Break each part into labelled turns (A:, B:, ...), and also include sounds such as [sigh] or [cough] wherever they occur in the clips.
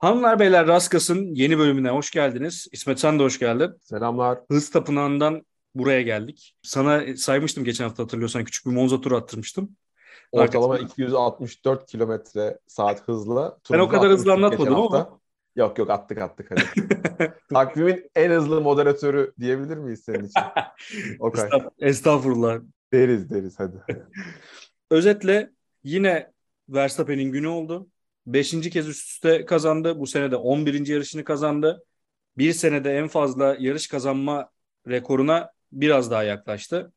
A: Hanımlar beyler Raskas'ın yeni bölümüne hoş geldiniz. İsmet sen de hoş geldin.
B: Selamlar.
A: Hız Tapınağı'ndan buraya geldik. Sana saymıştım geçen hafta hatırlıyorsan küçük bir Monza turu attırmıştım.
B: Ortalama 264 kilometre saat hızla.
A: Ben o kadar hızlı anlatmadım ama.
B: Yok yok attık attık hadi. [laughs] Takvimin en hızlı moderatörü diyebilir miyiz senin için? [laughs]
A: Okay. Estağfurullah.
B: Deriz deriz hadi.
A: Özetle yine Verstappen'in günü oldu. Beşinci kez üst üste kazandı. Bu sene de 11. yarışını kazandı. Bir senede en fazla yarış kazanma rekoruna biraz daha yaklaştı.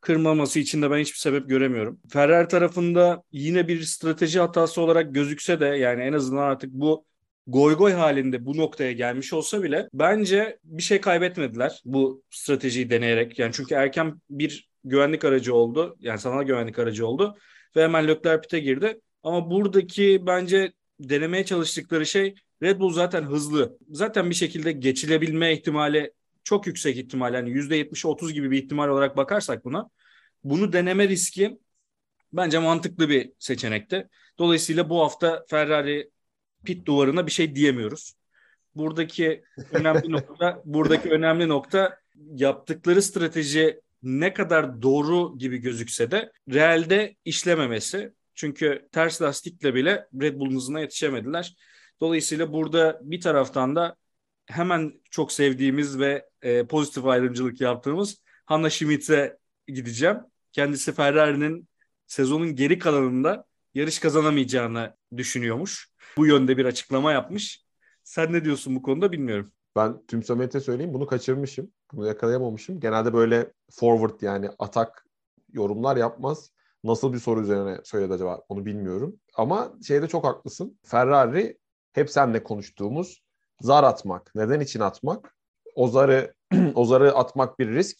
A: Kırmaması için de ben hiçbir sebep göremiyorum. Ferrari tarafında yine bir strateji hatası olarak gözükse de yani en azından artık bu goy goy halinde bu noktaya gelmiş olsa bile bence bir şey kaybetmediler bu stratejiyi deneyerek. Yani çünkü erken bir güvenlik aracı oldu. Yani sanal güvenlik aracı oldu ve hemen Leclerc pite girdi. Ama buradaki bence denemeye çalıştıkları şey Red Bull zaten hızlı. Zaten bir şekilde geçilebilme ihtimali çok yüksek ihtimal. Yani %70-30 gibi bir ihtimal olarak bakarsak buna. Bunu deneme riski bence mantıklı bir seçenekti. Dolayısıyla bu hafta Ferrari pit duvarına bir şey diyemiyoruz. Buradaki önemli nokta [laughs] buradaki önemli nokta yaptıkları strateji ne kadar doğru gibi gözükse de realde işlememesi. Çünkü ters lastikle bile Red Bull'un hızına yetişemediler. Dolayısıyla burada bir taraftan da hemen çok sevdiğimiz ve e, pozitif ayrımcılık yaptığımız Hannah Schmidt'e gideceğim. Kendisi Ferrari'nin sezonun geri kalanında yarış kazanamayacağını düşünüyormuş. Bu yönde bir açıklama yapmış. Sen ne diyorsun bu konuda bilmiyorum.
B: Ben tüm samimiyete söyleyeyim bunu kaçırmışım. Bunu yakalayamamışım. Genelde böyle forward yani atak yorumlar yapmaz. Nasıl bir soru üzerine söyledi acaba onu bilmiyorum. Ama şeyde çok haklısın. Ferrari hep seninle konuştuğumuz zar atmak. Neden için atmak? O zarı, [clears throat] o zarı atmak bir risk.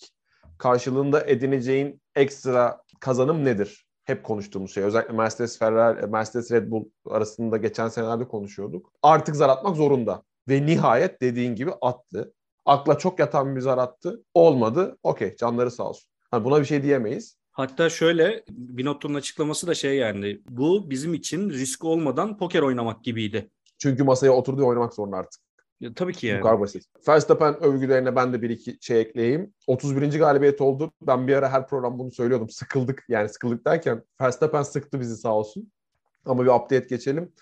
B: Karşılığında edineceğin ekstra kazanım nedir? Hep konuştuğumuz şey. Özellikle Mercedes Ferrari, Mercedes Red Bull arasında geçen senelerde konuşuyorduk. Artık zar atmak zorunda. Ve nihayet dediğin gibi attı. Akla çok yatan bir zar attı. Olmadı. Okey canları sağ olsun. Hani buna bir şey diyemeyiz.
A: Hatta şöyle Binotto'nun açıklaması da şey yani bu bizim için risk olmadan poker oynamak gibiydi.
B: Çünkü masaya oturdu oynamak zorunda artık.
A: Ya, tabii ki yani.
B: Bu kadar basit. Verstappen övgülerine ben de bir iki şey ekleyeyim. 31. galibiyet oldu. Ben bir ara her program bunu söylüyordum. Sıkıldık. Yani sıkıldık derken Verstappen sıktı bizi sağ olsun. Ama bir update geçelim.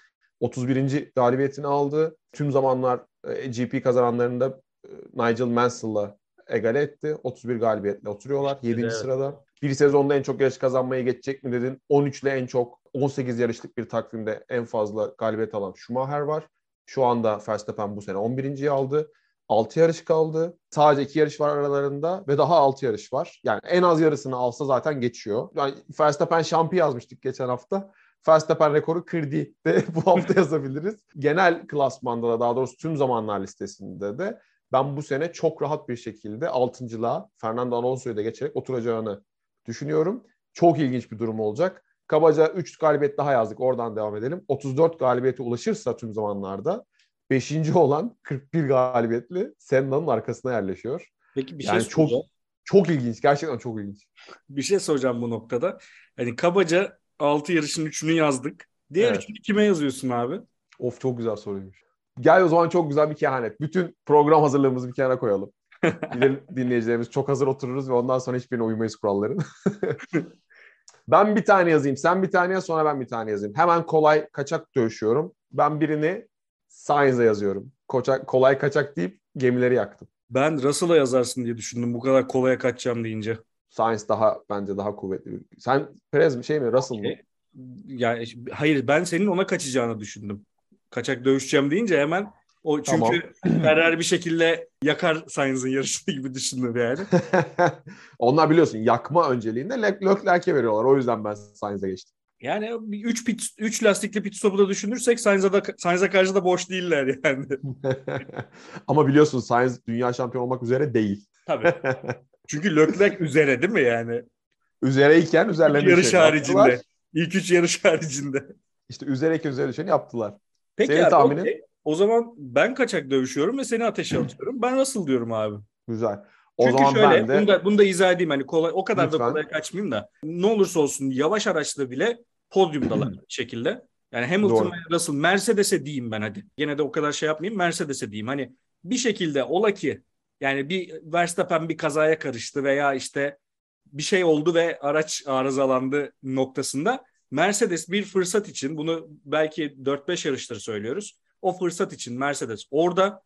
B: 31. galibiyetini aldı. Tüm zamanlar e, GP kazananlarında e, Nigel Mansell'la egale etti. 31 galibiyetle oturuyorlar. 7. Evet. sırada. Bir sezonda en çok yarış kazanmayı geçecek mi dedin. 13 ile en çok 18 yarışlık bir takvimde en fazla galibiyet alan Schumacher var. Şu anda Verstappen bu sene 11.yi aldı. 6 yarış kaldı. Sadece 2 yarış var aralarında ve daha 6 yarış var. Yani en az yarısını alsa zaten geçiyor. Yani Verstappen şampi yazmıştık geçen hafta. Verstappen rekoru kırdı de [laughs] bu hafta yazabiliriz. Genel klasmanda da daha doğrusu tüm zamanlar listesinde de ben bu sene çok rahat bir şekilde 6.lığa Fernando Alonso'yu da geçerek oturacağını düşünüyorum. Çok ilginç bir durum olacak. Kabaca 3 galibiyet daha yazdık. Oradan devam edelim. 34 galibiyete ulaşırsa tüm zamanlarda 5. olan 41 galibiyetli Senna'nın arkasına yerleşiyor.
A: Peki bir
B: yani
A: şey
B: çok çok ilginç. Gerçekten çok ilginç.
A: Bir şey soracağım bu noktada. Hani kabaca 6 yarışın 3'ünü yazdık. Diğer evet. üçünü kime yazıyorsun abi?
B: Of çok güzel soruymuş. Gel o zaman çok güzel bir kehanet. Bütün program hazırlığımızı bir kenara koyalım. [laughs] dinleyicilerimiz çok hazır otururuz ve ondan sonra hiçbirine uymayız kuralların. [laughs] ben bir tane yazayım, sen bir tane yaz, sonra ben bir tane yazayım. Hemen kolay kaçak dövüşüyorum. Ben birini Sainz'e yazıyorum. Koçak, kolay kaçak deyip gemileri yaktım.
A: Ben Russell'a yazarsın diye düşündüm bu kadar kolaya kaçacağım deyince.
B: Sainz daha bence daha kuvvetli. Sen Perez mi şey mi Russell mı?
A: Yani hayır ben senin ona kaçacağını düşündüm. Kaçak dövüşeceğim deyince hemen o çünkü tamam. [clears throat] Ferrari bir şekilde yakar Sainz'ın yarışını gibi düşündüm yani. [laughs]
B: Onlar biliyorsun yakma önceliğinde Leclerc'e veriyorlar. O yüzden ben Sainz'e geçtim.
A: Yani 3 pit 3 lastikli pit stopu da düşünürsek Sainz'a da Sainz'a karşı da boş değiller yani. [laughs]
B: Ama biliyorsun Sainz dünya şampiyonu olmak üzere değil.
A: Tabii. Çünkü Leclerc üzere değil mi yani?
B: Üzereyken üzerlerine
A: yarış şey haricinde. Yaptılar. İlk üç yarış haricinde.
B: İşte üzereyken üzerine düşeni yaptılar.
A: Peki Senin abi, tahminin? Okay. O zaman ben kaçak dövüşüyorum ve seni ateşe atıyorum. Ben nasıl diyorum abi.
B: Güzel. O
A: Çünkü
B: zaman
A: şöyle,
B: ben de...
A: bunu da, bunu da izah edeyim. Hani kolay, o kadar Lütfen. da kolay kaçmayayım da. Ne olursa olsun yavaş araçla bile podyumdalar [clears throat] şekilde. Yani Hamilton
B: Doğru.
A: ve Russell Mercedes'e diyeyim ben hadi. Gene de o kadar şey yapmayayım Mercedes'e diyeyim. Hani bir şekilde ola ki yani bir Verstappen bir kazaya karıştı veya işte bir şey oldu ve araç arızalandı noktasında Mercedes bir fırsat için bunu belki 4-5 yarıştır söylüyoruz. O fırsat için Mercedes orada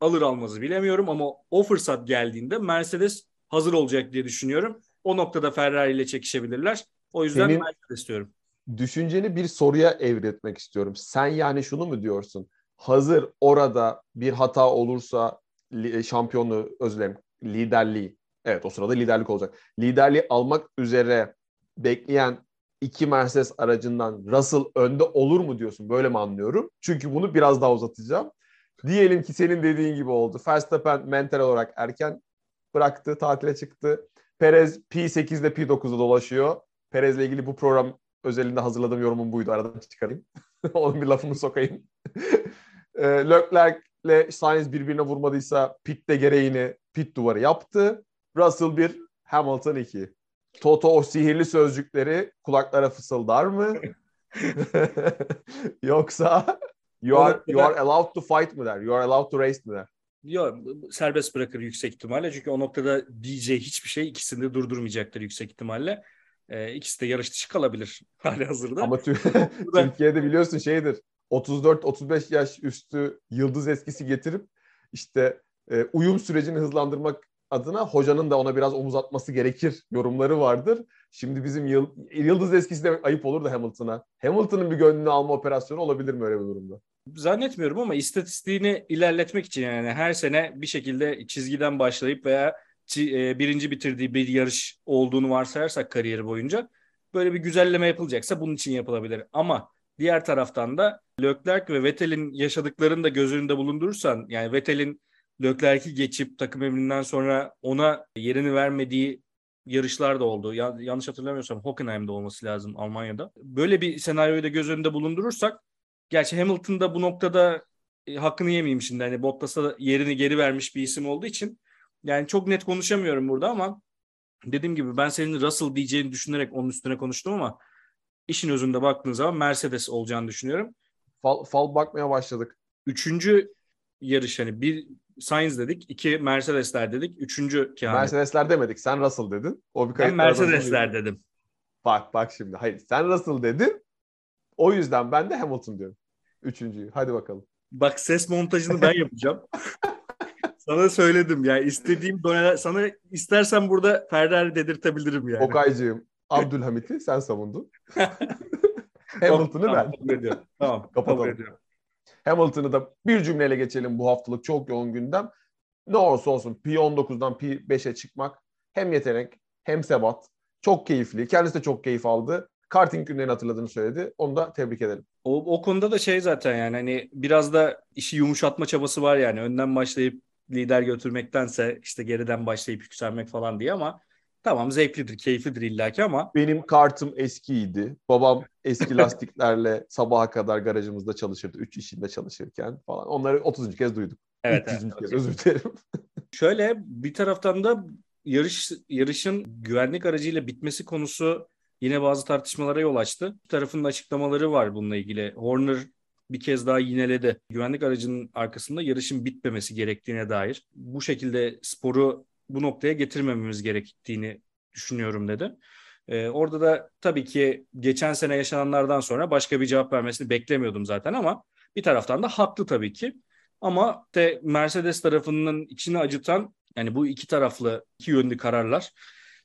A: alır almazı bilemiyorum ama o fırsat geldiğinde Mercedes hazır olacak diye düşünüyorum. O noktada Ferrari ile çekişebilirler. O yüzden
B: Senin-
A: Mercedes diyorum.
B: Düşünceni bir soruya evretmek istiyorum. Sen yani şunu mu diyorsun? Hazır orada bir hata olursa şampiyonluğu özür dilerim liderliği evet o sırada liderlik olacak. Liderliği almak üzere bekleyen iki Mercedes aracından Russell önde olur mu diyorsun? Böyle mi anlıyorum? Çünkü bunu biraz daha uzatacağım. Diyelim ki senin dediğin gibi oldu. Verstappen mental olarak erken bıraktı, tatile çıktı. Perez P8'de P9'da dolaşıyor. Perez'le ilgili bu program özelinde hazırladığım yorumum buydu. Aradan çıkarayım. [laughs] Onun bir lafını sokayım. [laughs] e, Leclerc'le Sainz birbirine vurmadıysa pitte gereğini pit duvarı yaptı. Russell 1, Hamilton 2. Toto o sihirli sözcükleri kulaklara fısıldar mı? [laughs] Yoksa you are, you are allowed to fight mı der? You are allowed to race mi der?
A: Yok serbest bırakır yüksek ihtimalle. Çünkü o noktada diyeceği hiçbir şey ikisini de durdurmayacaktır yüksek ihtimalle. Ee, ikisi de yarış dışı kalabilir [laughs] hali hazırda.
B: Ama [laughs] Türkiye'de biliyorsun şeydir. 34-35 yaş üstü yıldız eskisi getirip işte e, uyum sürecini hızlandırmak adına hocanın da ona biraz omuz atması gerekir yorumları vardır. Şimdi bizim yıl- yıldız eskisi demek ayıp olur da Hamilton'a. Hamilton'ın bir gönlünü alma operasyonu olabilir mi öyle bir durumda?
A: Zannetmiyorum ama istatistiğini ilerletmek için yani her sene bir şekilde çizgiden başlayıp veya e, birinci bitirdiği bir yarış olduğunu varsayarsak kariyeri boyunca böyle bir güzelleme yapılacaksa bunun için yapılabilir. Ama diğer taraftan da Leclerc ve Vettel'in yaşadıklarını da göz önünde bulundurursan yani Vettel'in Leclerc'i geçip takım emrinden sonra ona yerini vermediği yarışlar da oldu. Ya- yanlış hatırlamıyorsam Hockenheim'de olması lazım Almanya'da. Böyle bir senaryoyu da göz önünde bulundurursak Gerçi Hamilton da bu noktada e, hakkını yemeyeyim şimdi. Hani Bottas'a yerini geri vermiş bir isim olduğu için. Yani çok net konuşamıyorum burada ama dediğim gibi ben senin Russell diyeceğini düşünerek onun üstüne konuştum ama işin özünde baktığın zaman Mercedes olacağını düşünüyorum.
B: Fal, fal bakmaya başladık.
A: Üçüncü yarış hani bir Sainz dedik, iki Mercedesler dedik, üçüncü kehanet.
B: Mercedesler demedik. Sen Russell dedin. O bir
A: ben Mercedesler dedim.
B: Bak bak şimdi. Hayır sen Russell dedin. O yüzden ben de Hamilton diyorum. Üçüncüyü. Hadi bakalım.
A: Bak ses montajını ben yapacağım. [laughs] sana söyledim ya istediğim doneler sana istersen burada Ferrari dedirtebilirim yani.
B: Okaycığım Abdülhamit'i sen savundun. [laughs] Hamilton'ı ben.
A: Tamam,
B: Kapatalım.
A: kabul ediyorum.
B: Hamilton'ı da bir cümleyle geçelim bu haftalık çok yoğun gündem. Ne olursa olsun P19'dan P5'e çıkmak hem yetenek hem sebat. Çok keyifli. Kendisi de çok keyif aldı. Karting günlerini hatırladığını söyledi. Onu da tebrik edelim.
A: O, o konuda da şey zaten yani hani biraz da işi yumuşatma çabası var yani önden başlayıp lider götürmektense işte geriden başlayıp yükselmek falan diye ama tamam zevklidir, keyiflidir illaki ama
B: Benim kartım eskiydi. Babam eski lastiklerle [laughs] sabaha kadar garajımızda çalışırdı. 3 işinde çalışırken falan. Onları 30. kez duyduk.
A: evet,
B: 300.
A: evet.
B: kez özür dilerim. [laughs]
A: Şöyle bir taraftan da yarış yarışın güvenlik aracıyla bitmesi konusu yine bazı tartışmalara yol açtı. Bir tarafın açıklamaları var bununla ilgili. Horner bir kez daha yineledi. Güvenlik aracının arkasında yarışın bitmemesi gerektiğine dair. Bu şekilde sporu bu noktaya getirmememiz gerektiğini düşünüyorum dedi. Ee, orada da tabii ki geçen sene yaşananlardan sonra başka bir cevap vermesini beklemiyordum zaten ama bir taraftan da haklı tabii ki. Ama de Mercedes tarafının içini acıtan yani bu iki taraflı iki yönlü kararlar.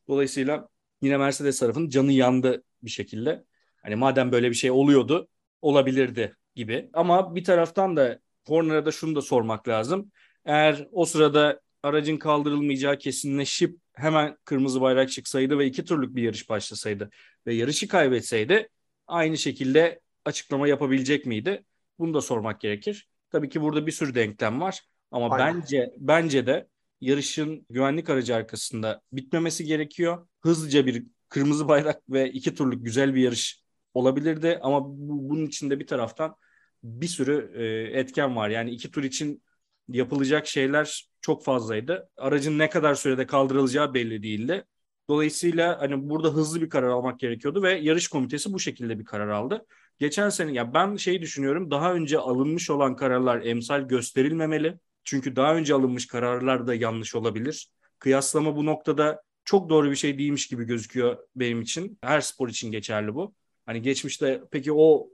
A: Dolayısıyla yine Mercedes tarafının canı yandı bir şekilde. Hani madem böyle bir şey oluyordu olabilirdi gibi. Ama bir taraftan da Horner'a da şunu da sormak lazım. Eğer o sırada aracın kaldırılmayacağı kesinleşip hemen kırmızı bayrak çıksaydı ve iki turluk bir yarış başlasaydı ve yarışı kaybetseydi aynı şekilde açıklama yapabilecek miydi? Bunu da sormak gerekir. Tabii ki burada bir sürü denklem var ama
B: Aynen.
A: bence bence de yarışın güvenlik aracı arkasında bitmemesi gerekiyor. Hızlıca bir kırmızı bayrak ve iki turluk güzel bir yarış olabilirdi ama bu, bunun içinde bir taraftan bir sürü e, etken var. Yani iki tur için yapılacak şeyler çok fazlaydı. Aracın ne kadar sürede kaldırılacağı belli değildi. Dolayısıyla hani burada hızlı bir karar almak gerekiyordu ve yarış komitesi bu şekilde bir karar aldı. geçen sene ya ben şeyi düşünüyorum daha önce alınmış olan kararlar emsal gösterilmemeli. Çünkü daha önce alınmış kararlar da yanlış olabilir. Kıyaslama bu noktada çok doğru bir şey değilmiş gibi gözüküyor benim için. Her spor için geçerli bu. Hani geçmişte peki o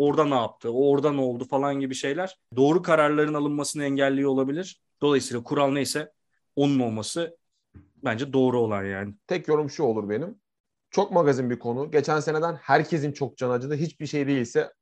A: orada ne yaptı, o orada ne oldu falan gibi şeyler doğru kararların alınmasını engelliyor olabilir. Dolayısıyla kural neyse onun olması bence doğru olan yani.
B: Tek yorum şu olur benim. Çok magazin bir konu. Geçen seneden herkesin çok can acıdı. Hiçbir şey değilse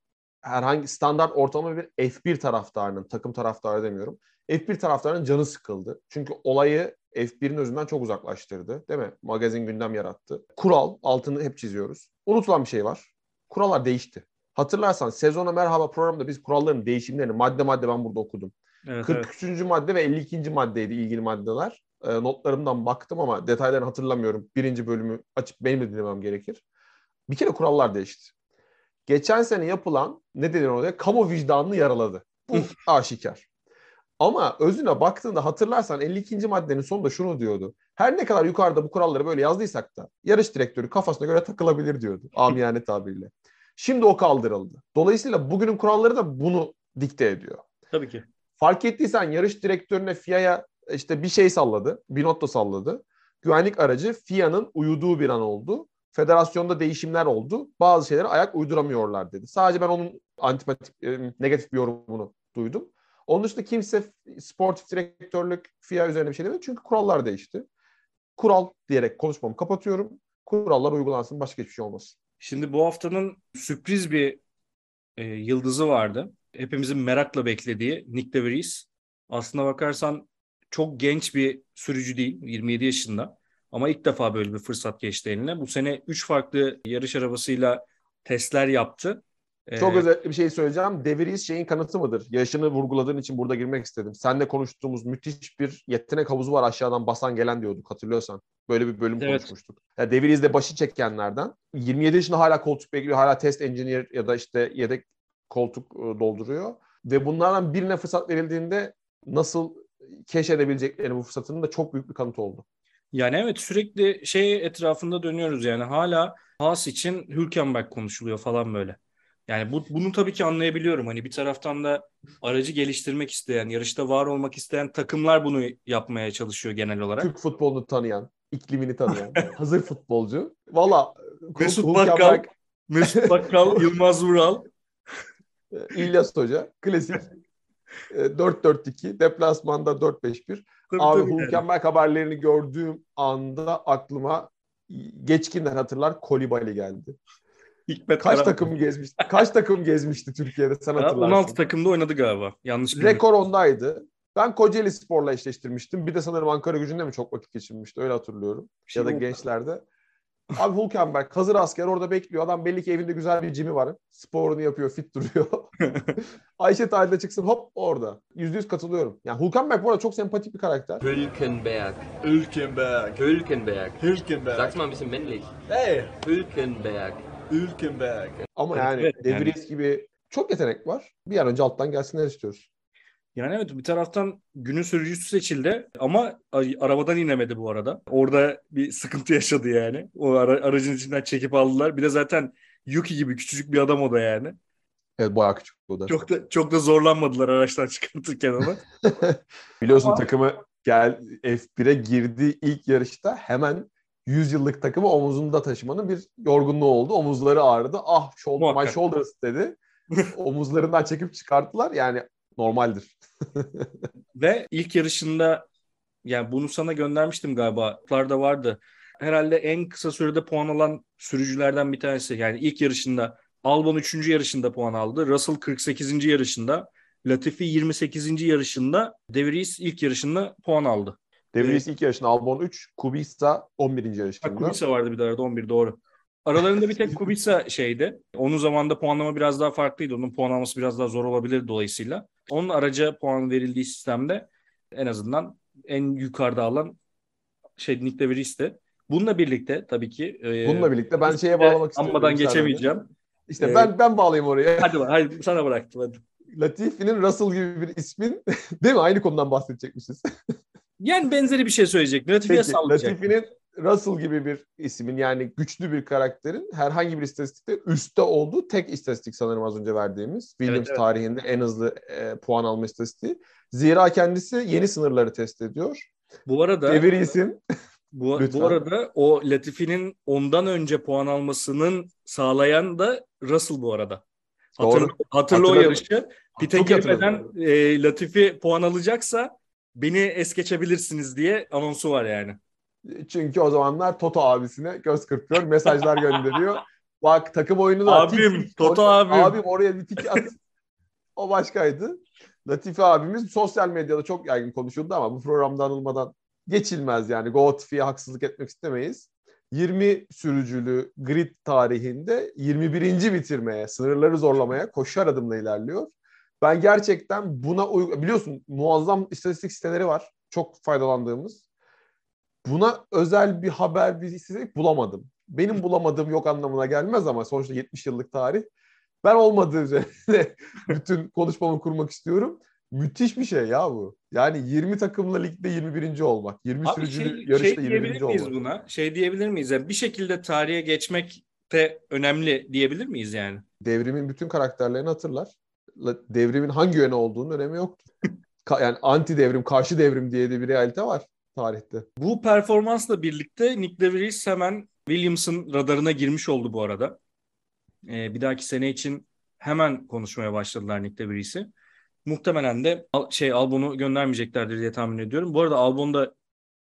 B: herhangi standart ortalama bir F1 taraftarının, takım taraftarı demiyorum. F1 taraftarının canı sıkıldı. Çünkü olayı F1'in özünden çok uzaklaştırdı. Değil mi? Magazin gündem yarattı. Kural, altını hep çiziyoruz. Unutulan bir şey var. Kurallar değişti. Hatırlarsan sezona merhaba programda biz kuralların değişimlerini madde madde ben burada okudum. Evet, 43. Evet. madde ve 52. maddeydi ilgili maddeler. E, notlarımdan baktım ama detaylarını hatırlamıyorum. Birinci bölümü açıp benim de dinlemem gerekir. Bir kere kurallar değişti. Geçen sene yapılan ne denir oraya? Kamu vicdanını yaraladı. Bu aşikar. Ama özüne baktığında hatırlarsan 52. maddenin sonunda şunu diyordu. Her ne kadar yukarıda bu kuralları böyle yazdıysak da yarış direktörü kafasına göre takılabilir diyordu. Amiyane tabiriyle. Şimdi o kaldırıldı. Dolayısıyla bugünün kuralları da bunu dikte ediyor.
A: Tabii ki.
B: Fark ettiysen yarış direktörüne FIA'ya işte bir şey salladı. Bir not da salladı. Güvenlik aracı FIA'nın uyuduğu bir an oldu. Federasyonda değişimler oldu. Bazı şeylere ayak uyduramıyorlar dedi. Sadece ben onun antipatik, e, negatif bir yorumunu duydum. Onun dışında kimse sportif direktörlük FIA üzerine bir şey demedi. Çünkü kurallar değişti. Kural diyerek konuşmamı kapatıyorum. Kurallar uygulansın. Başka hiçbir şey olmasın.
A: Şimdi bu haftanın sürpriz bir e, yıldızı vardı. Hepimizin merakla beklediği Nick de. Aslına bakarsan çok genç bir sürücü değil. 27 yaşında. Ama ilk defa böyle bir fırsat geçti eline. Bu sene 3 farklı yarış arabasıyla testler yaptı.
B: Çok ee, özel bir şey söyleyeceğim. Deviriz şeyin kanıtı mıdır? Yaşını vurguladığın için burada girmek istedim. Seninle konuştuğumuz müthiş bir yetenek havuzu var aşağıdan basan gelen diyorduk hatırlıyorsan. Böyle bir bölüm evet. konuşmuştuk. Yani Deviriz de başı çekenlerden. 27 yaşında hala koltuk bekliyor. Hala test engineer ya da işte yedek koltuk e, dolduruyor. Ve bunlardan birine fırsat verildiğinde nasıl keşfedebileceklerini bu fırsatının da çok büyük bir kanıtı oldu.
A: Yani evet sürekli şey etrafında dönüyoruz yani hala Haas için Hülkenberg konuşuluyor falan böyle. Yani bu, bunu tabii ki anlayabiliyorum. Hani bir taraftan da aracı geliştirmek isteyen, yarışta var olmak isteyen takımlar bunu yapmaya çalışıyor genel olarak.
B: Türk futbolunu tanıyan, iklimini tanıyan, [laughs] hazır futbolcu. Valla
A: Mesut Bakkal, Mesut [laughs] Bakkal, Yılmaz Vural.
B: İlyas Hoca, klasik. 4-4-2, e, deplasmanda 4-5-1. Abi Hülkenberg yani. haberlerini gördüğüm anda aklıma geçkinler hatırlar Kolibali geldi. Hikmet kaç Karan. takım gezmişti? Kaç takım gezmişti Türkiye'de sen hatırlarsın.
A: 16 takımda oynadı galiba. Yanlış
B: Rekor ondaydı. Ben Kocaeli Spor'la eşleştirmiştim. Bir de sanırım Ankara gücünde mi çok vakit geçirmişti. Öyle hatırlıyorum. Şey ya da oldu. gençlerde. Abi Hulkenberg hazır asker orada bekliyor. Adam belli ki evinde güzel bir cimi var. Sporunu yapıyor, fit duruyor. [laughs] Ayşe Tayyip'e çıksın hop orada. Yüzde yüz katılıyorum. Yani Hulkenberg bu arada çok sempatik bir karakter.
C: Hülkenberg.
D: Hülkenberg.
C: Hülkenberg.
D: Hülkenberg.
C: Sag's mal ein bisschen männlich.
D: Hey.
C: Hülkenberg.
D: Hülkenberg.
B: Ama yani evet, De Vries yani... gibi çok yetenek var. Bir an önce alttan gelsinler istiyoruz.
A: Yani evet bir taraftan günün sürücüsü seçildi ama arabadan inemedi bu arada. Orada bir sıkıntı yaşadı yani. O ara, aracın içinden çekip aldılar. Bir de zaten Yuki gibi küçücük bir adam o da yani.
B: Evet bayağı küçük o da.
A: Çok da çok da zorlanmadılar araçtan çıkartırken onu. [laughs]
B: Biliyorsun ama... takımı gel F1'e girdiği ilk yarışta hemen 100 yıllık takımı omuzunda taşımanın bir yorgunluğu oldu. Omuzları ağrıdı. Ah shoulder, my shoulders dedi. [laughs] Omuzlarından çekip çıkarttılar. Yani normaldir. [laughs]
A: Ve ilk yarışında yani bunu sana göndermiştim galiba. da vardı. Herhalde en kısa sürede puan alan sürücülerden bir tanesi. Yani ilk yarışında Albon 3. yarışında puan aldı. Russell 48. yarışında. Latifi 28. yarışında. De Vries ilk yarışında puan aldı.
B: De Vries ilk yarışında Albon 3, Kubica 11. yarışında.
A: Kubica vardı bir de arada 11 doğru. Aralarında bir tek Kubica şeydi. Onun zamanında puanlama biraz daha farklıydı. Onun puan alması biraz daha zor olabilir dolayısıyla. Onun araca puan verildiği sistemde en azından en yukarıda alan şey Nick de Vries'ti. Bununla birlikte tabii ki
B: e, Bununla birlikte ben şeye bağlamak istiyorum.
A: Anmadan geçemeyeceğim.
B: İşte ee, ben ben bağlayayım oraya. [laughs]
A: Hadi hadi sana bıraktım hadi.
B: Latifi'nin Russell gibi bir ismin [laughs] değil mi? Aynı konudan bahsedecekmişiz. [laughs]
A: yani benzeri bir şey söyleyecek. Latifi'ye sallayacak.
B: Latifi'nin Russell gibi bir ismin yani güçlü bir karakterin herhangi bir istatistikte üstte olduğu tek istatistik sanırım az önce verdiğimiz. Williams
A: Evet, evet.
B: tarihinde en hızlı e, puan alma istatistiği. Zira kendisi yeni sınırları test ediyor.
A: Bu arada
B: Devir isim.
A: bu,
B: Lütfen.
A: bu arada o Latifi'nin ondan önce puan almasının sağlayan da Russell bu arada. Hatırla,
B: Doğru.
A: hatırla o yarışı. Pite girmeden e, Latifi puan alacaksa beni es geçebilirsiniz diye anonsu var yani.
B: Çünkü o zamanlar Toto abisine göz kırpıyor, mesajlar gönderiyor. Bak takım oyunu da
A: Abim,
B: tik tik,
A: Toto
B: oraya-
A: abim.
B: Abim oraya bir tik at. o başkaydı. Latifi abimiz sosyal medyada çok yaygın konuşuldu ama bu programda anılmadan geçilmez yani. Go Latifi'ye haksızlık etmek istemeyiz. 20 sürücülü grid tarihinde 21. bitirmeye, sınırları zorlamaya koşar adımla ilerliyor. Ben gerçekten buna uy- biliyorsun muazzam istatistik siteleri var. Çok faydalandığımız. Buna özel bir haber, bir istatistik bulamadım. Benim bulamadığım yok anlamına gelmez ama sonuçta 70 yıllık tarih. Ben olmadığı üzerine [laughs] bütün konuşmamı kurmak istiyorum. Müthiş bir şey ya bu. Yani 20 takımla ligde 21. olmak. 20
A: Abi
B: sürücülü
A: şey,
B: yarışta
A: şey diyebilir
B: 21.
A: miyiz
B: olmak.
A: buna? Şey diyebilir miyiz? Yani bir şekilde tarihe geçmek de önemli diyebilir miyiz yani?
B: Devrimin bütün karakterlerini hatırlar. Devrimin hangi yöne olduğunun önemi yoktur. Yani anti devrim, karşı devrim diye de bir realite var tarihte.
A: Bu performansla birlikte Nick DeVries hemen Williams'ın radarına girmiş oldu bu arada. Ee, bir dahaki sene için hemen konuşmaya başladılar Nick DeVries'i. Muhtemelen de Al- şey Albon'u göndermeyeceklerdir diye tahmin ediyorum. Bu arada Albon da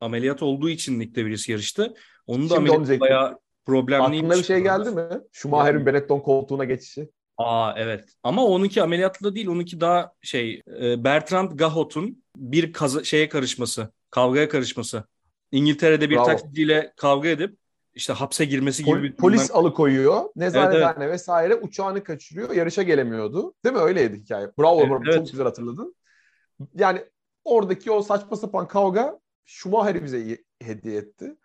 A: ameliyat olduğu için Nick DeVries yarıştı. Onun da
B: Şimdi
A: ameliyatı bayağı problemliymiş.
B: Aklına bir şey geldi mi? Schumacher'in Benetton koltuğuna geçişi.
A: Aa evet. Ama onunki ameliyatlı değil. Onunki daha şey e, Bertrand Gahot'un bir kaza- şeye karışması, kavgaya karışması. İngiltere'de bir
B: Bravo.
A: taksiciyle kavga edip işte hapse girmesi gibi
B: Pol-
A: bir
B: polis
A: durumdan-
B: alıkoyuyor. Nezarethane
A: Evet,
B: vesaire uçağını kaçırıyor. Yarışa gelemiyordu. Değil mi? Öyleydi hikaye. Bravo
A: Evet,
B: bravo.
A: evet.
B: Çok güzel hatırladın. Yani oradaki o saçma sapan kavga Schumacher'i bize hediye etti.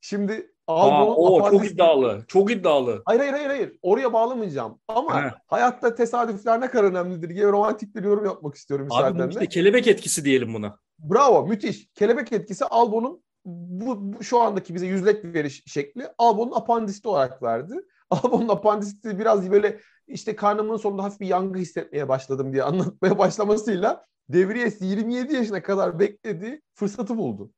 B: Şimdi
A: Aa,
B: Albon'un
A: o çok iddialı. Çok iddialı.
B: Hayır hayır hayır hayır. Oraya bağlamayacağım. Ama
A: He.
B: hayatta tesadüfler ne kadar önemlidir diye romantik bir yorum yapmak istiyorum
A: Abi
B: müsaadenle.
A: işte kelebek etkisi diyelim buna.
B: Bravo, müthiş. Kelebek etkisi Albon'un bu, bu- şu andaki bize yüzlek veriş şekli Albon'un apandisiti olarak verdi. [laughs] Albon'un apandisiti biraz böyle işte karnımın sonunda hafif bir yangı hissetmeye başladım diye anlatmaya [laughs] başlamasıyla Devries 27 yaşına kadar beklediği fırsatı buldu.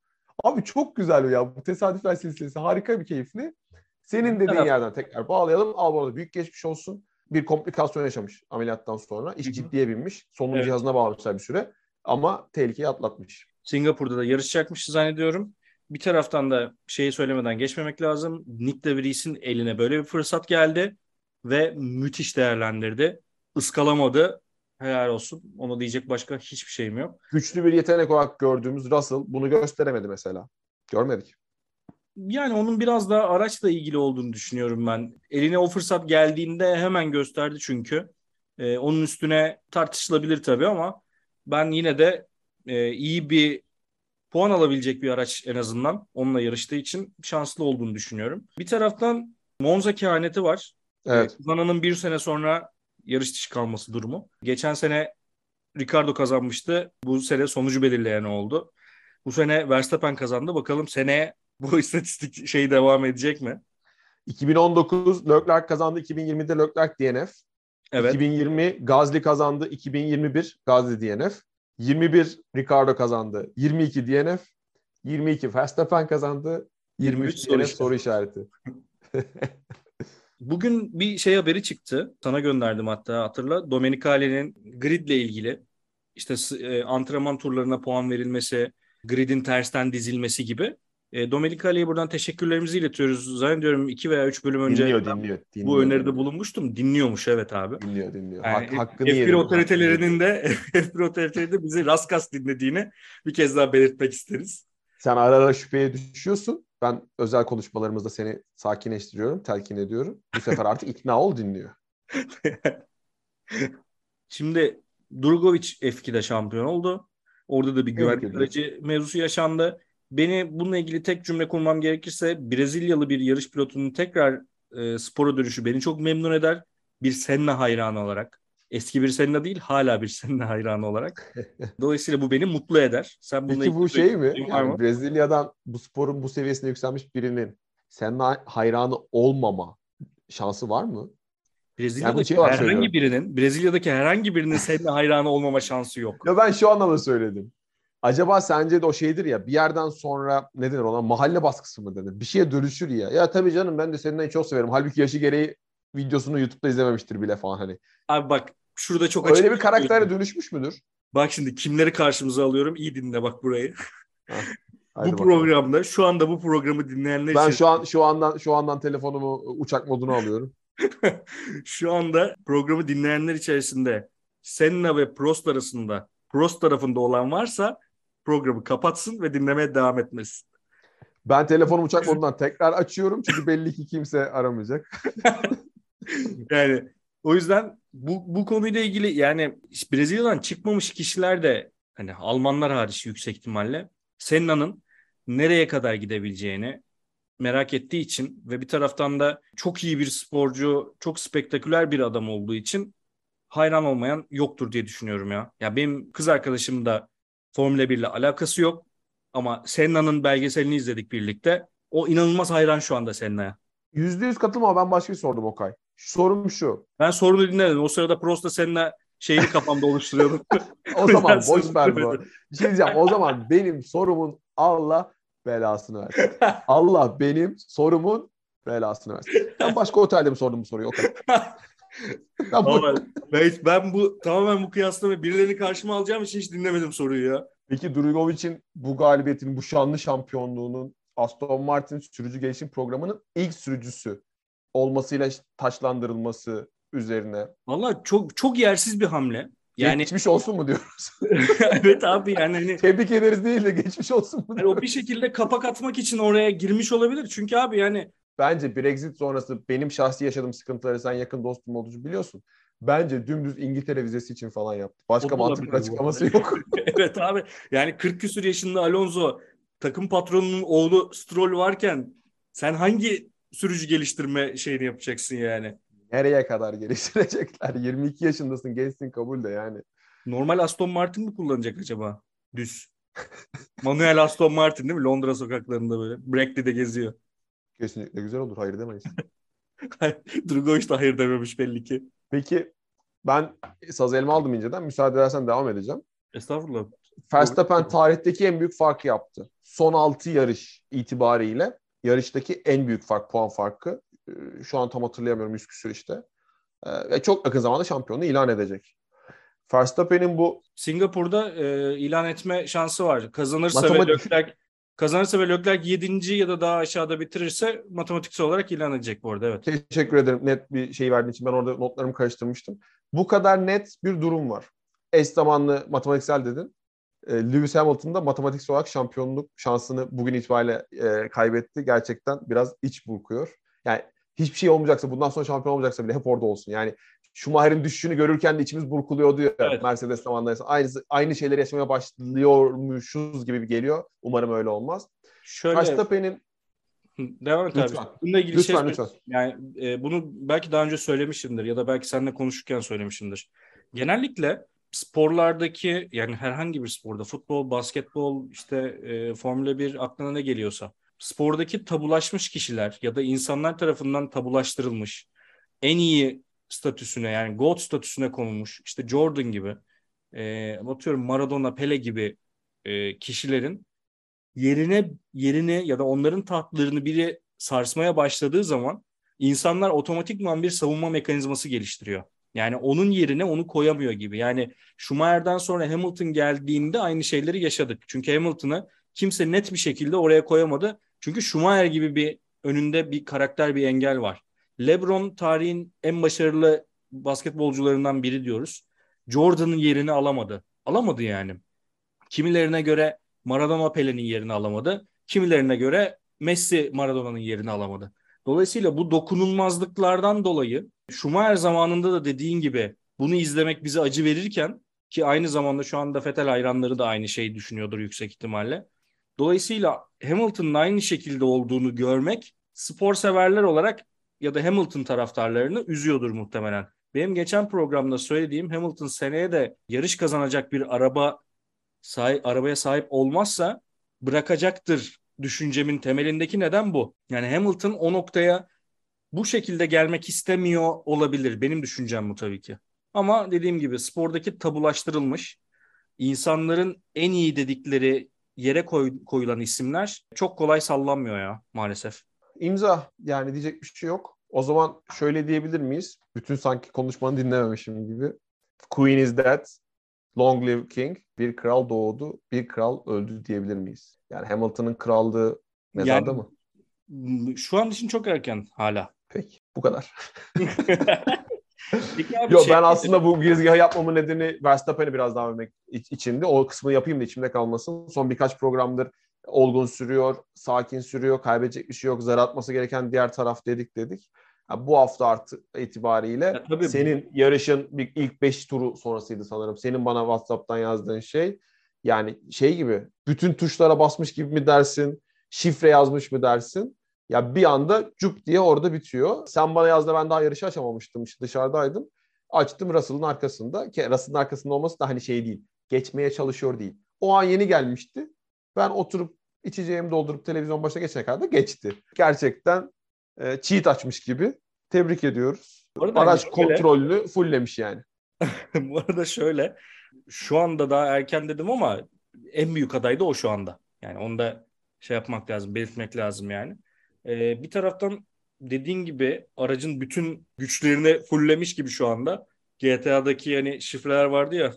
B: Abi çok güzel ya bu tesadüfler silsilesi harika bir keyifli. Senin dediğin
A: Evet.
B: yerden tekrar bağlayalım. Da büyük geçmiş olsun. Bir komplikasyon yaşamış ameliyattan sonra. İş ciddiye binmiş. Solunum
A: Evet.
B: cihazına bağlamışlar bir süre. Ama tehlikeyi atlatmış.
A: Singapur'da da yarışacakmış zannediyorum. Bir taraftan da şeyi söylemeden geçmemek lazım. Nick de Vries'in eline böyle bir fırsat geldi ve müthiş değerlendirdi. Iskalamadı. Helal olsun. Ona diyecek başka hiçbir şeyim yok.
B: güçlü bir yetenek olarak gördüğümüz Russell bunu gösteremedi mesela. Görmedik.
A: Yani onun biraz daha araçla ilgili olduğunu düşünüyorum ben. Eline o fırsat geldiğinde hemen gösterdi çünkü. Ee, onun üstüne tartışılabilir tabii ama ben yine de e, iyi bir puan alabilecek bir araç en azından onunla yarıştığı için şanslı olduğunu düşünüyorum. Bir taraftan Monza kehaneti var.
B: Evet.
A: Ee, Kazananın bir sene sonra yarış dışı kalması durumu. Geçen sene Ricardo kazanmıştı. Bu sene sonucu belirleyen oldu. Bu sene Verstappen kazandı. Bakalım seneye bu [laughs] istatistik şey devam edecek mi?
B: 2019 Leclerc kazandı. 2020'de Leclerc DNF.
A: Evet.
B: 2020 Gazli kazandı. 2021 Gazli DNF. 21 Ricardo kazandı. 22 DNF. 22 Verstappen kazandı. 23
A: 23 soru
B: DNF soru işareti. [laughs]
A: Bugün bir şey haberi çıktı. Sana gönderdim hatta hatırla. Domenicali'nin gridle ilgili işte e, antrenman turlarına puan verilmesi, gridin tersten dizilmesi gibi. E, Domenicali'ye buradan teşekkürlerimizi iletiyoruz. Zannediyorum 2 veya 3 bölüm önce
B: Dinliyor, dinliyor, dinliyor.
A: bu öneride bulunmuştum. Dinliyormuş evet abi.
B: Dinliyor, dinliyor.
A: Yani
B: Hak, hakkını
A: F1
B: yedim.
A: otoritelerinin de [laughs] F1 otoritelerinin de bizi raskas dinlediğini bir kez daha belirtmek isteriz.
B: Sen ara ara şüpheye düşüyorsun. Ben özel konuşmalarımızda seni sakinleştiriyorum, telkin ediyorum. Bu sefer artık ikna ol dinliyor. [laughs]
A: Şimdi Drugovic F2'de şampiyon oldu. Orada da bir güvenlik aracı mevzusu yaşandı. Beni bununla ilgili tek cümle kurmam gerekirse Brezilyalı bir yarış pilotunun tekrar e, spora dönüşü beni çok memnun eder. Bir Senna hayranı olarak. Eski bir Senna değil hala bir Senna hayranı olarak. [laughs] Dolayısıyla bu beni mutlu eder. Sen bununla
B: Peki bu şey mi? Yani
A: mı?
B: Brezilya'dan bu sporun bu seviyesine yükselmiş birinin senin hayranı olmama şansı var mı?
A: Brezilya'daki
B: şey var
A: herhangi
B: söylüyorum.
A: birinin, Brezilya'daki herhangi birinin Senna hayranı olmama şansı yok.
B: Ya ben şu anlamda söyledim. Acaba sence de o şeydir ya bir yerden sonra ne denir ona mahalle baskısı mı denir? Bir şeye dönüşür ya. Ya tabii canım ben de Senna'yı çok severim. Halbuki yaşı gereği videosunu YouTube'da izlememiştir bile falan hani.
A: Abi bak şurada çok
B: Öyle bir
A: şey
B: karaktere dönüşmüş müdür?
A: Bak şimdi kimleri karşımıza alıyorum? İyi dinle bak burayı.
B: Hadi
A: bu
B: bakalım.
A: programda şu anda bu programı dinleyenler
B: Ben
A: için
B: şu an şu andan şu andan telefonumu uçak moduna alıyorum. [laughs]
A: şu anda programı dinleyenler içerisinde Senna ve Prost arasında Prost tarafında olan varsa programı kapatsın ve dinlemeye devam etmesin.
B: Ben telefonumu uçak modundan tekrar açıyorum çünkü belli ki kimse aramayacak. [laughs]
A: Yani o yüzden bu, bu konuyla ilgili yani Brezilya'dan çıkmamış kişiler de hani Almanlar hariç yüksek ihtimalle Senna'nın nereye kadar gidebileceğini merak ettiği için ve bir taraftan da çok iyi bir sporcu, çok spektaküler bir adam olduğu için hayran olmayan yoktur diye düşünüyorum ya. Ya benim kız arkadaşım da Formula 1 ile alakası yok ama Senna'nın belgeselini izledik birlikte. O inanılmaz hayran şu anda Senna'ya.
B: Yüzde yüz katılma ben başka bir sordum Okay. Sorum şu.
A: Ben sorunu dinlemedim. O sırada Prost'la seninle şeyini kafamda oluşturuyordum.
B: O [laughs]
A: O
B: zaman boş ver bu. Bir şey diyeceğim. O zaman benim sorumun Allah belasını versin. Allah benim sorumun belasını versin. Ben başka otelde mi sordum bu soruyu? Okay. [laughs] Ben bu-
A: ben, ben bu tamamen bu kıyaslama birilerini karşıma alacağım için hiç dinlemedim soruyu ya.
B: Peki Drugovic'in bu galibiyetinin, bu şanlı şampiyonluğunun Aston Martin sürücü gelişim programının ilk sürücüsü olmasıyla taçlandırılması üzerine.
A: Valla çok çok yersiz bir hamle. Yani
B: Geçmiş olsun mu diyoruz? [laughs]
A: evet abi yani hani,
B: Tebrik ederiz değil de geçmiş olsun mu diyoruz?
A: o bir şekilde kapak atmak için oraya girmiş olabilir. Çünkü abi yani
B: Bence Brexit sonrası benim şahsi yaşadığım sıkıntıları sen yakın dostum olduğu biliyorsun. Bence dümdüz İngiltere vizesi için falan yaptı. Başka mantıklı açıklaması yok. [laughs]
A: evet abi yani 40 küsur yaşında Alonso takım patronunun oğlu Stroll varken sen hangi sürücü geliştirme şeyini yapacaksın yani?
B: Nereye kadar geliştirecekler? [laughs] 22 yaşındasın gençsin kabul de yani.
A: Normal Aston Martin mi kullanacak acaba? Düz. [laughs] Manuel Aston Martin değil mi? Londra sokaklarında böyle. Brackley'de geziyor.
B: Kesinlikle güzel olur. Hayır demeyiz. [laughs]
A: Drugovic da hayır dememiş belli ki.
B: Peki ben saz elma aldım inceden. Müsaade edersen devam edeceğim.
A: Estağfurullah.
B: Verstappen tarihteki en büyük farkı yaptı. Son 6 yarış itibariyle yarıştaki en büyük fark, puan farkı. Ee, Şu an tam hatırlayamıyorum 100 küsur işte. Ee, Ve çok yakın zamanda şampiyonluğu ilan edecek. Verstappen'in bu
A: Singapur'da e, ilan etme şansı var. Kazanırsa ve
B: Matematik-
A: Leclerc kazanırsa ve Leclerc 7. ya da daha aşağıda bitirirse matematiksel olarak ilan edecek bu arada evet.
B: teşekkür ederim net bir şey verdiğin için. Ben orada notlarımı karıştırmıştım. Bu kadar net bir durum var. Eş zamanlı matematiksel dedin. Ee, Lewis Hamilton da matematiksel olarak şampiyonluk şansını bugün itibariyle e, kaybetti. Gerçekten biraz iç burkuyor. Yani hiçbir şey olmayacaksa, bundan sonra şampiyon olmayacaksa bile hep orada olsun. Yani Schumacher'in düşüşünü görürken de içimiz burkuluyordu ya
A: Evet.
B: Mercedes zamanındaysa. Aynı, aynı şeyleri yaşamaya başlıyormuşuz gibi geliyor. Umarım öyle olmaz.
A: Şöyle
B: Verstappen'in
A: devam et abi.
B: Lütfen.
A: Bununla ilgili şey
B: lütfen lütfen.
A: Yani e, bunu belki daha önce söylemişimdir ya da belki seninle konuşurken söylemişimdir. Genellikle sporlardaki yani herhangi bir sporda futbol, basketbol, işte e, Formula 1 aklına ne geliyorsa spordaki tabulaşmış kişiler ya da insanlar tarafından tabulaştırılmış en iyi statüsüne yani GOAT statüsüne konulmuş işte Jordan gibi e, atıyorum Maradona, Pele gibi e, kişilerin yerine yerini ya da onların tahtlarını biri sarsmaya başladığı zaman insanlar otomatikman bir savunma mekanizması geliştiriyor. Yani onun yerine onu koyamıyor gibi. Yani Schumacher'dan sonra Hamilton geldiğinde aynı şeyleri yaşadık. Çünkü Hamilton'ı kimse net bir şekilde oraya koyamadı. Çünkü Schumacher gibi bir önünde bir karakter, bir engel var. LeBron tarihin en başarılı basketbolcularından biri diyoruz. Jordan'ın yerini alamadı. Alamadı yani. Kimilerine göre Maradona Pele'nin yerini alamadı. Kimilerine göre Messi Maradona'nın yerini alamadı. Dolayısıyla bu dokunulmazlıklardan dolayı Schumacher zamanında da dediğin gibi bunu izlemek bize acı verirken ki aynı zamanda şu anda Vettel hayranları da aynı şeyi düşünüyordur yüksek ihtimalle. Dolayısıyla Hamilton'ın aynı şekilde olduğunu görmek spor severler olarak ya da Hamilton taraftarlarını üzüyordur muhtemelen. benim geçen programda söylediğim Hamilton seneye de yarış kazanacak bir araba sahip, arabaya sahip olmazsa bırakacaktır düşüncemin temelindeki neden bu. Yani Hamilton o noktaya bu şekilde gelmek istemiyor olabilir. Benim düşüncem bu tabii ki. Ama dediğim gibi spordaki tabulaştırılmış insanların en iyi dedikleri yere koy, koyulan isimler çok kolay sallanmıyor ya maalesef.
B: İmza yani diyecek bir şey yok. O zaman şöyle diyebilir miyiz? Bütün sanki konuşmanı dinlememişim gibi. Queen is dead, long live king. Bir kral doğdu, bir kral öldü diyebilir miyiz? Yani Hamilton'ın krallığı mezarda
A: Yani-
B: mı?
A: Şu an için çok erken hala.
B: Peki bu kadar. [laughs] Yok
A: şey-
B: ben aslında bu girizgahı yapmamın nedeni Verstappen'i biraz daha övmek iç- içindi. O kısmı yapayım da içimde kalmasın. Son birkaç programdır olgun sürüyor, sakin sürüyor, kaybedecek bir şey yok. Zar atması gereken diğer taraf dedik dedik. Ha, bu hafta artı itibariyle
A: Ya tabii.
B: senin yarışın bir ilk 5 turu sonrasıydı sanırım. Senin bana WhatsApp'tan yazdığın şey yani şey gibi bütün tuşlara basmış gibi mi dersin? Şifre yazmış mı dersin? Ya bir anda cuk diye orada bitiyor. Sen bana yazdığında ben daha yarışı açamamıştım. İşte dışarıdaydım. Açtım Russell'ın arkasında. Russell'ın arkasında olması da hani şey değil. Geçmeye çalışıyor değil. O an yeni gelmişti. Ben oturup içeceğimi doldurup televizyon başına geçene kadar da geçti. Gerçekten e, cheat açmış gibi. Tebrik ediyoruz. Araç
A: şöyle-
B: kontrolünü fulllemiş yani. [laughs]
A: Bu arada şöyle şu anda daha erken dedim ama en büyük aday da o şu anda. Yani onu da şey yapmak lazım, belirtmek lazım yani. Ee, bir taraftan dediğin gibi aracın bütün güçlerini fulllemiş gibi şu anda. GTA'daki yani şifreler vardı ya,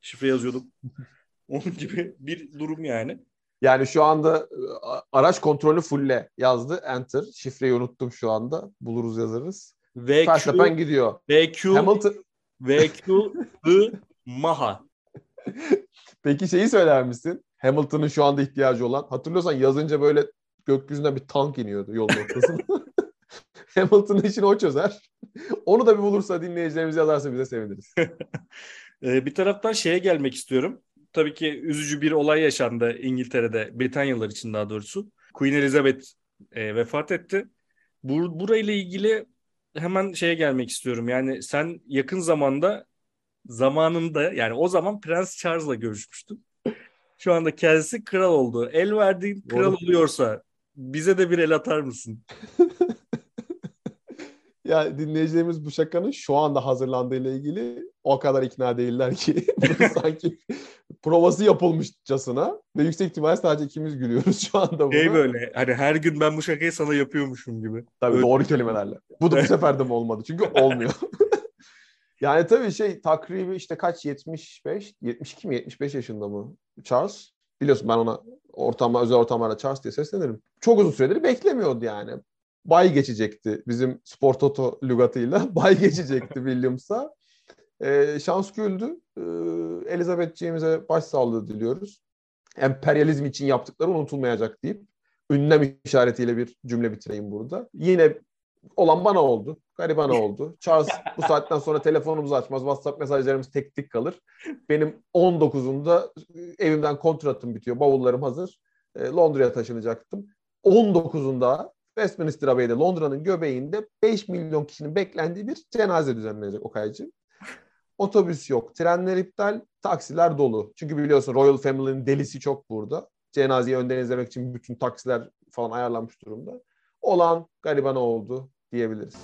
A: şifre yazıyorduk. [laughs] Onun gibi bir durum yani.
B: Yani şu anda e, araç kontrolü fulle yazdı. Enter. Şifreyi unuttum şu anda. Buluruz yazarız. Verstappen
A: VQ,
B: gidiyor.
A: VQ,
B: Hamilton
A: VQ, [laughs] I, Maha.
B: Peki şeyi söyler misin? Hamilton'ın şu anda ihtiyacı olan. Hatırlıyorsan yazınca böyle gökyüzünden bir tank iniyordu yolun ortasına. [laughs] Hamilton'ın işini o çözer. Onu da bir bulursa dinleyicilerimiz yazarsa bize seviniriz. [laughs]
A: Ee, bir taraftan şeye gelmek istiyorum. Tabii ki üzücü bir olay yaşandı İngiltere'de, Britanyalılar için daha doğrusu. Queen Elizabeth e, vefat etti. Bu, burayla ilgili hemen şeye gelmek istiyorum. Yani sen yakın zamanda zamanında yani o zaman Prens Charles'la görüşmüştün. Şu anda kendisi kral oldu. El verdiğin kral
B: Doğru.
A: oluyorsa bize de bir el atar mısın? [laughs]
B: Ya dinleyicilerimiz bu şakanın şu anda hazırlandığıyla ilgili o kadar ikna değiller ki [laughs] [laughs] sanki provası yapılmışçasına ve yüksek ihtimalle sadece ikimiz gülüyoruz şu anda buna.
A: Şey böyle hani her gün ben bu şakayı sana yapıyormuşum gibi.
B: Tabii
A: Öyle.
B: doğru kelimelerle. Bu da bu sefer de mi olmadı? Çünkü olmuyor. yani tabii şey takribi işte kaç 75, 72 mi 75 yaşında mı Charles? Biliyorsun ben ona ortamda özel ortamlarda Charles diye seslenirim. Çok uzun süredir beklemiyordu yani. Bay geçecekti bizim Spor Toto lügatıyla. [laughs] Bay geçecekti Williams'a. Ee, şans güldü. Ee, Elizabeth'ciğimize başsağlığı diliyoruz. Emperyalizm için yaptıkları unutulmayacak deyip ünlem işaretiyle bir cümle bitireyim burada. Yine olan bana oldu. Garibana [laughs] oldu. Charles bu saatten sonra telefonumuzu açmaz. WhatsApp mesajlarımız tek tek kalır. Benim 19'unda evimden kontratım bitiyor. Bavullarım hazır. E, Londra'ya taşınacaktım. 19'unda Westminster Abbey'de Londra'nın göbeğinde 5 milyon kişinin beklendiği bir cenaze düzenlenecek Okaycı. Otobüs yok, trenler iptal, taksiler dolu. Çünkü biliyorsun Royal Family'nin delisi çok burada. Cenazeyi önden izlemek için bütün taksiler falan ayarlanmış durumda. Olan garibana oldu diyebiliriz.